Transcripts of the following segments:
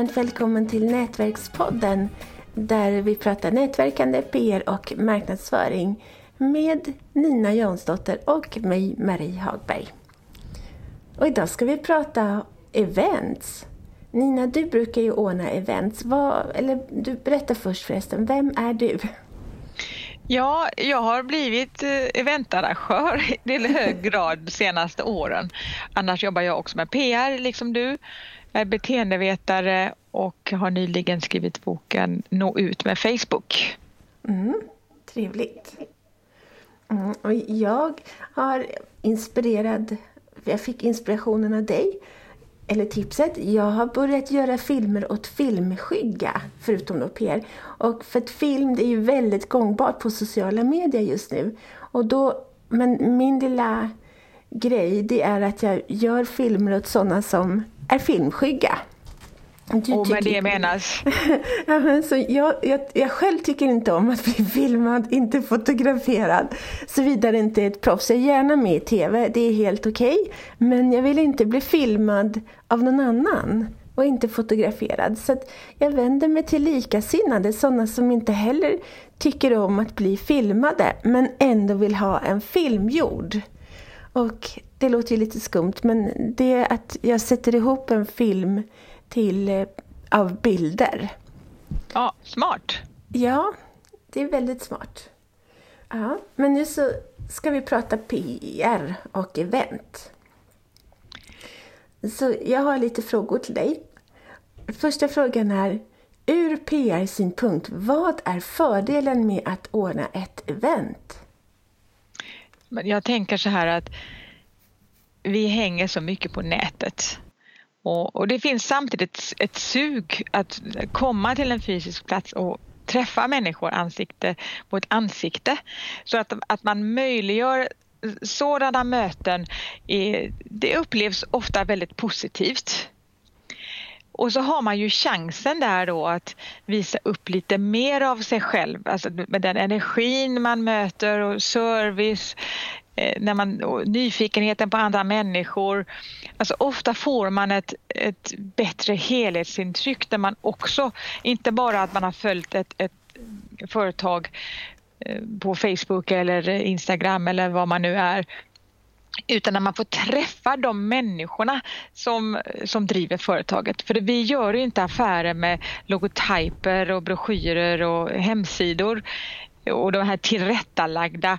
varmt välkommen till Nätverkspodden där vi pratar nätverkande, PR och marknadsföring med Nina Jansdotter och mig, Marie Hagberg. Och idag ska vi prata events. Nina, du brukar ju ordna events. Vad, eller du berättar först förresten, vem är du? Ja, jag har blivit eh, eventarrangör i hög grad de senaste åren. Annars jobbar jag också med PR, liksom du. Jag är beteendevetare och har nyligen skrivit boken Nå ut med Facebook. Mm, trevligt. Mm, och jag har inspirerad, jag fick inspirationen av dig, eller tipset. Jag har börjat göra filmer åt Filmskygga, förutom då PR. Och för att film det är ju väldigt gångbart på sociala medier just nu. Och då, men min lilla grej det är att jag gör filmer åt sådana som är filmskygga. Du och med det menas? ja, så jag, jag, jag, själv tycker inte om att bli filmad, inte fotograferad. Såvida det inte är ett proffs. Jag är gärna med i TV, det är helt okej. Okay. Men jag vill inte bli filmad av någon annan och inte fotograferad. Så jag vänder mig till likasinnade, sådana som inte heller tycker om att bli filmade men ändå vill ha en film gjord. Och det låter ju lite skumt men det är att jag sätter ihop en film till, eh, av bilder. Ja, smart. Ja, det är väldigt smart. Ja, men nu så ska vi prata PR och event. Så jag har lite frågor till dig. Första frågan är, ur PR-synpunkt, vad är fördelen med att ordna ett event? Jag tänker så här att vi hänger så mycket på nätet. Och, och, det finns samtidigt ett, ett sug att komma till en fysisk plats och träffa människor ansikte mot ansikte. Så att, att man möjliggör sådana möten, är, det upplevs ofta väldigt positivt. Och så har man ju chansen där då att visa upp lite mer av sig själv, alltså med den energin man möter och service, Eh, när man, nyfikenheten på andra människor. Alltså ofta får man ett, ett bättre helhetsintryck där man också, inte bara att man har följt ett, ett företag eh, på Facebook eller Instagram eller vad man nu är utan när man får träffa de människorna som, som driver företaget. För vi gör ju inte affärer med logotyper och broschyrer och hemsidor och de här tillrättalagda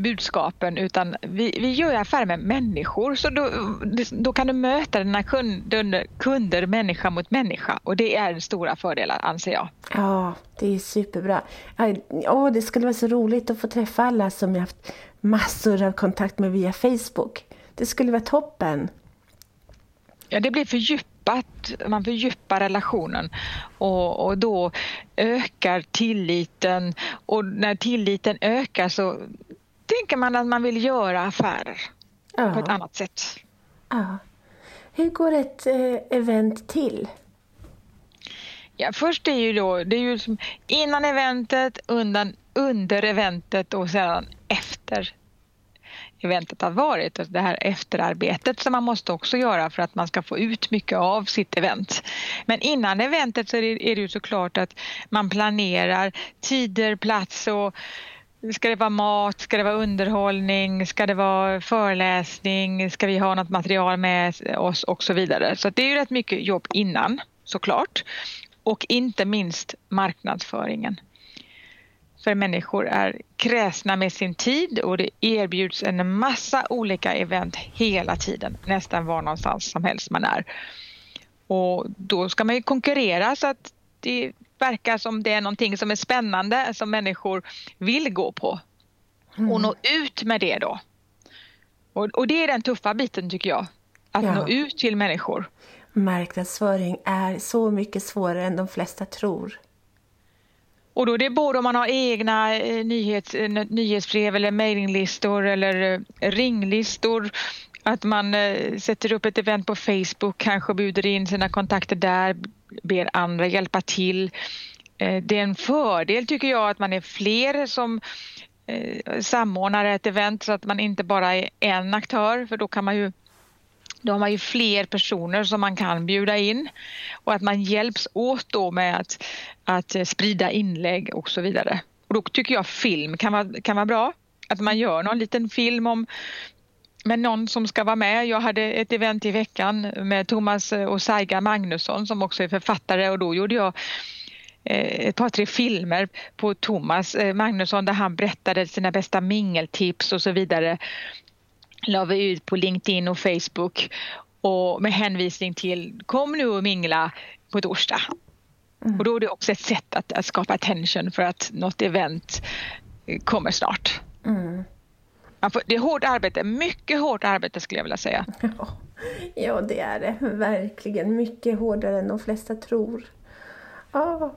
budskapen utan vi, vi gör affärer med människor så då, då kan du möta dina kunder, kunder människa mot människa och det är stora fördelen anser jag. Ja, det är superbra. Oh, det skulle vara så roligt att få träffa alla som jag haft massor av kontakt med via Facebook. Det skulle vara toppen. Ja, det blir fördjupat, man fördjupar relationen och, och då ökar tilliten och när tilliten ökar så tänker man att man vill göra affärer ja. på ett annat sätt. Ja. Hur går ett eh, event till? Ja, först är ju då, det är ju som innan eventet, undan, under eventet och sedan efter eventet har varit. Och det här efterarbetet som man måste också göra för att man ska få ut mycket av sitt event. Men innan eventet så är det, är det ju såklart att man planerar tider, plats och Ska det vara mat? Ska det vara underhållning? Ska det vara föreläsning? Ska vi ha något material med oss och så vidare. Så det är ju rätt mycket jobb innan såklart. Och inte minst marknadsföringen. För människor är kräsna med sin tid och det erbjuds en massa olika event hela tiden, nästan var någonstans som helst man är. Och då ska man ju konkurrera så att det verkar som det är någonting som är spännande som människor vill gå på. Mm. Och nå ut med det då. Och, och, det är den tuffa biten tycker jag. Att ja. nå ut till människor. Marknadsföring är så mycket svårare än de flesta tror. Och då är det både om man har egna eh, nyhets, eh, nyhetsbrev eller mejlinglistor eller eh, ringlistor. Att man eh, sätter upp ett event på Facebook, kanske bjuder in sina kontakter där, ber andra hjälpa till. Eh, det är en fördel tycker jag att man är fler som eh, samordnar ett event så att man inte bara är en aktör för då kan man ju då har man ju fler personer som man kan bjuda in och att man hjälps åt då med att, att eh, sprida inlägg och så vidare. Och då tycker jag film kan vara, kan vara bra. Att man gör någon liten film om med någon som ska vara med. Jag hade ett event i veckan med Thomas och Saiga Magnusson som också är författare och då gjorde jag eh, ett par tre filmer på Thomas eh, Magnusson där han berättade sina bästa mingeltips och så vidare. La vi ut på LinkedIn och Facebook och med hänvisning till kom nu och mingla på torsdag. Mm. Och då är det också ett sätt att, att skapa attention för att något event kommer snart. Mm. Får, det är hårt arbete, mycket hårt arbete skulle jag vilja säga. Ja, det är det verkligen. Mycket hårdare än de flesta tror. Ja.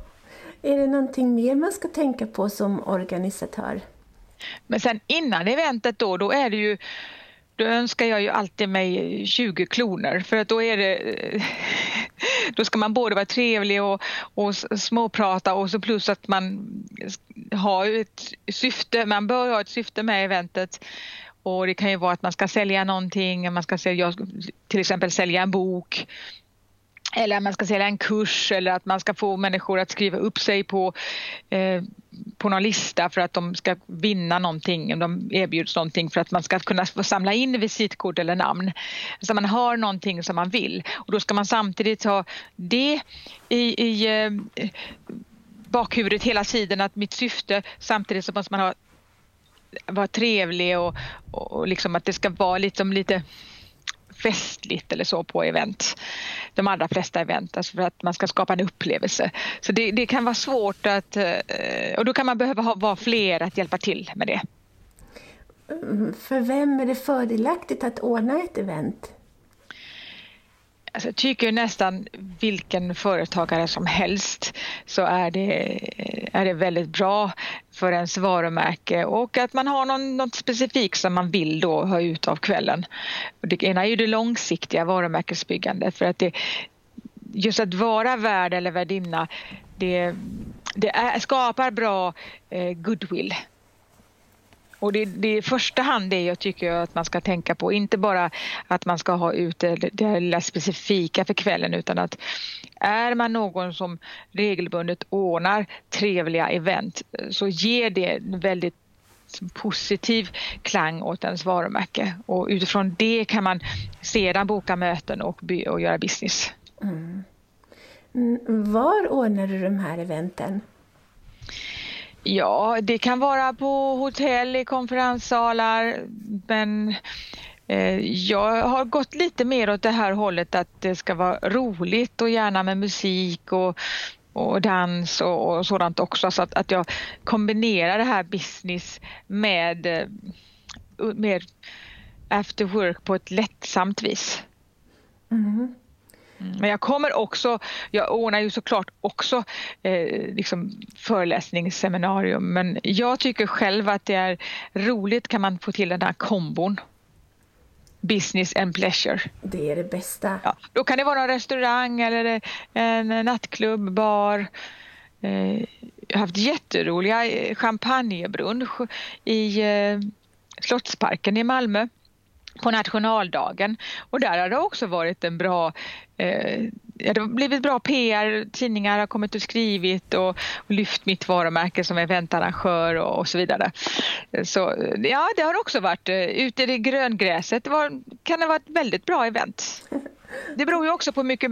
Är det någonting mer man ska tänka på som organisatör? Men sen innan eventet då, då är det ju då önskar jag ju alltid mig 20 kloner för att då är det då ska man både vara trevlig och, och småprata och så plus att man har ett syfte, man bör ha ett syfte med eventet. Och det kan ju vara att man ska sälja någonting, man ska sälja, till exempel sälja en bok eller att man ska sälja en kurs eller att man ska få människor att skriva upp sig på, eh, på någon lista för att de ska vinna någonting, om de erbjuds någonting för att man ska kunna få samla in visitkort eller namn. Så man har någonting som man vill och då ska man samtidigt ha det i, i eh, bakhuvudet hela tiden att mitt syfte samtidigt så måste man ha vara trevlig och, och liksom att det ska vara liksom lite festligt eller så på event. De allra flesta event, alltså för att man ska skapa en upplevelse. Så det, det kan vara svårt att, eh, och då kan man behöva ha, vara fler att hjälpa till med det. Mm, för vem är det fördelaktigt att ordna ett event? Alltså, jag tycker nästan vilken företagare som helst. Så är det, är det väldigt bra för ens varumärke. Och att man har någon, något specifikt som man vill då ha ut av kvällen. Det ena är ju det långsiktiga varumärkesbyggandet. För att det, just att vara värd eller värdinna det, det är, skapar bra eh, goodwill och det, det är i första hand det jag tycker att man ska tänka på. Inte bara att man ska ha ut det, det lilla specifika för kvällen utan att är man någon som regelbundet ordnar trevliga event så ger det väldigt positiv klang åt ens varumärke och utifrån det kan man sedan boka möten och, och göra business. Mm. mm var ordnar du de här eventen? Ja, det kan vara på hotell, i konferenssalar, men eh, jag har gått lite mer åt det här hållet att det ska vara roligt och gärna med musik och, och dans och, och sådant också så att, att jag kombinerar det här business med, eh, after work på ett lättsamt vis. Mm. Mm. Men jag kommer också, jag ordnar ju såklart också eh, liksom föreläsningsseminarium men jag tycker själv att det är roligt kan man få till den här kombon. Business and pleasure. Det är det bästa. Ja, då kan det vara en restaurang eller en nattklubb, bar. Eh, jag har haft jätteroliga eh, champagnebrunch i eh, Slottsparken i Malmö på nationaldagen och där har det också varit en bra eh, det har blivit bra PR, tidningar har kommit och skrivit och, och lyft mitt varumärke som eventarrangör och, och så vidare. Så ja, det har också varit eh, ute i gröngräset, det var, kan det vara ett väldigt bra event. Det beror ju också på mycket,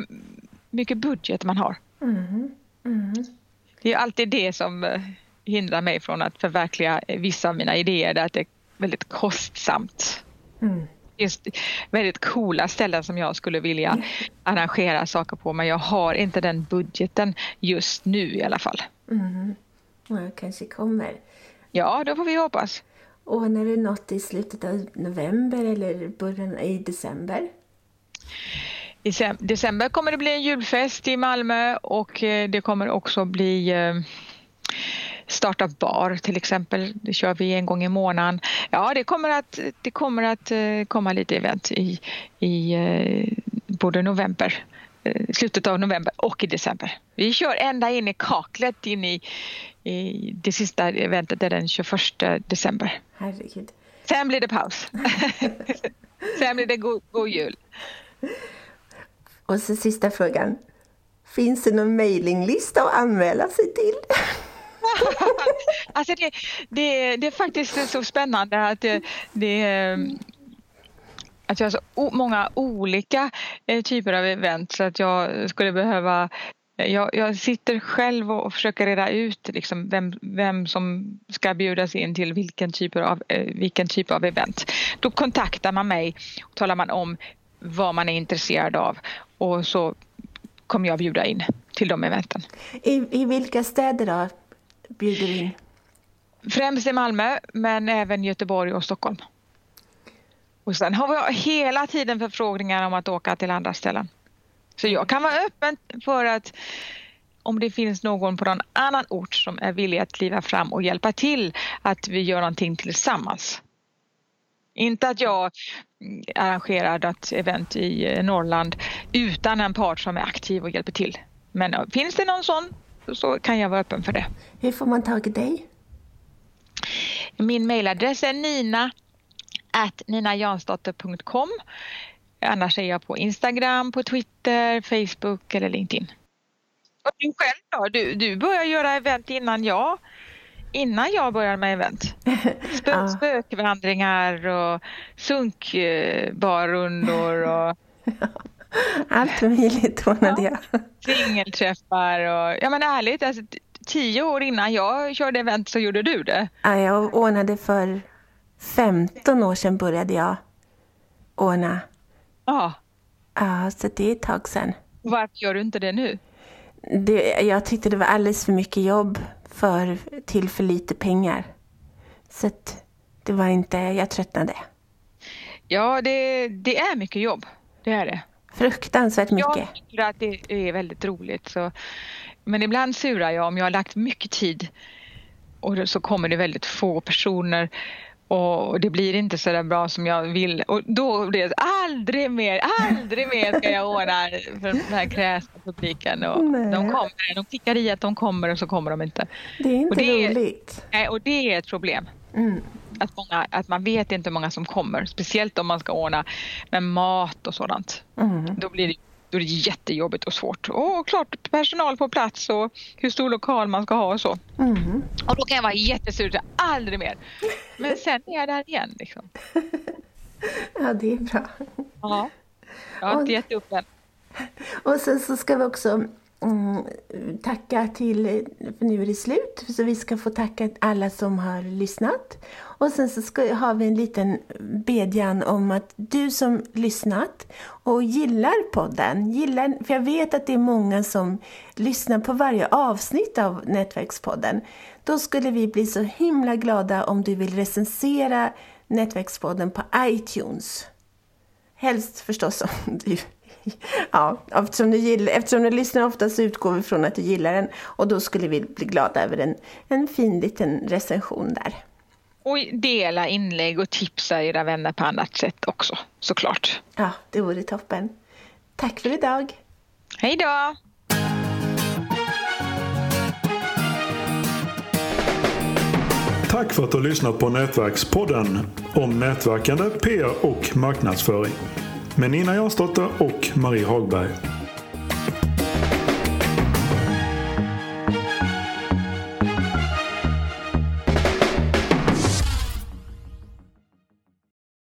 mycket budget man har. Mm. Mm. Det är alltid det som eh, hindrar mig från att förverkliga vissa av mina idéer, det är att det är väldigt kostsamt. Mm finns väldigt coola ställen som jag skulle vilja arrangera saker på men jag har inte den budgeten just nu i alla fall. Mm. Ja, kanske kommer. Ja, då får vi hoppas. Och när du nått i slutet av november eller början i december? I december kommer det bli en julfest i Malmö och eh, det kommer också bli eh, starta bar till exempel. Det kör vi en gång i månaden. Ja, det kommer att, det kommer att eh, komma lite event i, i eh, både november eh, slutet av november och i december. Vi kör ända in i kaklet in i, i det sista eventet är den 21 december. Herregud. Sen blir det paus. Sen blir det god, god jul. Och så sista frågan. Finns det någon mailinglista att anmäla sig till? Alltså det, det, det, är faktiskt så spännande att eh, det, det att jag har så många olika eh, typer av event så att jag skulle behöva eh, jag, jag, sitter själv och försöker reda ut liksom vem, vem som ska bjudas in till vilken typ, av, vilken typ av event. Då kontaktar man mig och talar man om vad man är intresserad av och så kommer jag bjuda in till de eventen. I, i vilka städer då bjuder in? Främst i Malmö men även Göteborg och Stockholm. Och sen har vi hela tiden förfrågningar om att åka till andra ställen. Så jag kan vara öppen för att om det finns någon på någon annan ort som är villig att kliva fram och hjälpa till att vi gör någonting tillsammans. Inte att jag arrangerar ett event i Norrland utan en part som är aktiv och hjälper till. Men finns det någon sån så kan jag vara öppen för det. Hur får man tag i dig? Min mejladress är nina ninajansdotter.com Annars är jag på Instagram, på Twitter, Facebook eller LinkedIn. Och du själv då? Du, du började göra event innan jag, innan jag började med event. Spö, ja. Spökvandringar och sunkbarrundor och allt möjligt ordnade jag. Singelträffar och ja men ärligt, alltså, tio år innan jag körde event så gjorde du det. Ja, jag ordnade för 15 år sedan började jag ordna Ja. Ja, så det är ett tag sedan. Varför gör du inte det nu? Det, jag tyckte det var alldeles för mycket jobb för, till för lite pengar. Så det var inte, jag tröttnade. Ja, det, det är mycket jobb. Det är det. Fruktansvärt mycket. Jag tycker att det är väldigt roligt. Så, men ibland surar jag om jag har lagt mycket tid och så kommer det väldigt få personer och det blir inte så där bra som jag vill. Och då blir det aldrig mer, aldrig mer ska jag ordna för den här kräsna publiken. Och de kommer, de klickar i att de kommer och så kommer de inte. Det är inte och det roligt. nej, och det är ett problem. Mm. Att, många, att man vet inte hur många som kommer. Speciellt om man ska ordna med mat och sådant. Mm. Då blir det då är det jättejobbigt och svårt. Och klart personal på plats och hur stor lokal man ska ha och så. Mm. Och då kan jag vara jättesur, aldrig mer. Men sen är jag där igen. Liksom. ja, det är bra. Ja, jag har inte gett upp än. Och sen så ska vi också mm, eh, tacka till, för nu är det slut, så vi ska få tacka alla som har lyssnat. Och sen så ska, har vi en liten bedjan om att du som lyssnat och gillar podden, gillar, för jag vet att det är många som lyssnar på varje avsnitt av Nätverkspodden. Då skulle vi bli så himla glada om du vill recensera Nätverkspodden på iTunes. Helst förstås om du Ja, eftersom du, gillar, eftersom du lyssnar ofta så utgår vi från att du gillar den och då skulle vi bli glada över en, en fin liten recension där. Och dela inlägg och tipsa era vänner på annat sätt också, såklart. Ja, det vore toppen. Tack för idag. Hej då! Tack för att du har lyssnat på Nätverkspodden om nätverkande, PR och marknadsföring med Nina Jansdotter och Marie Hagberg.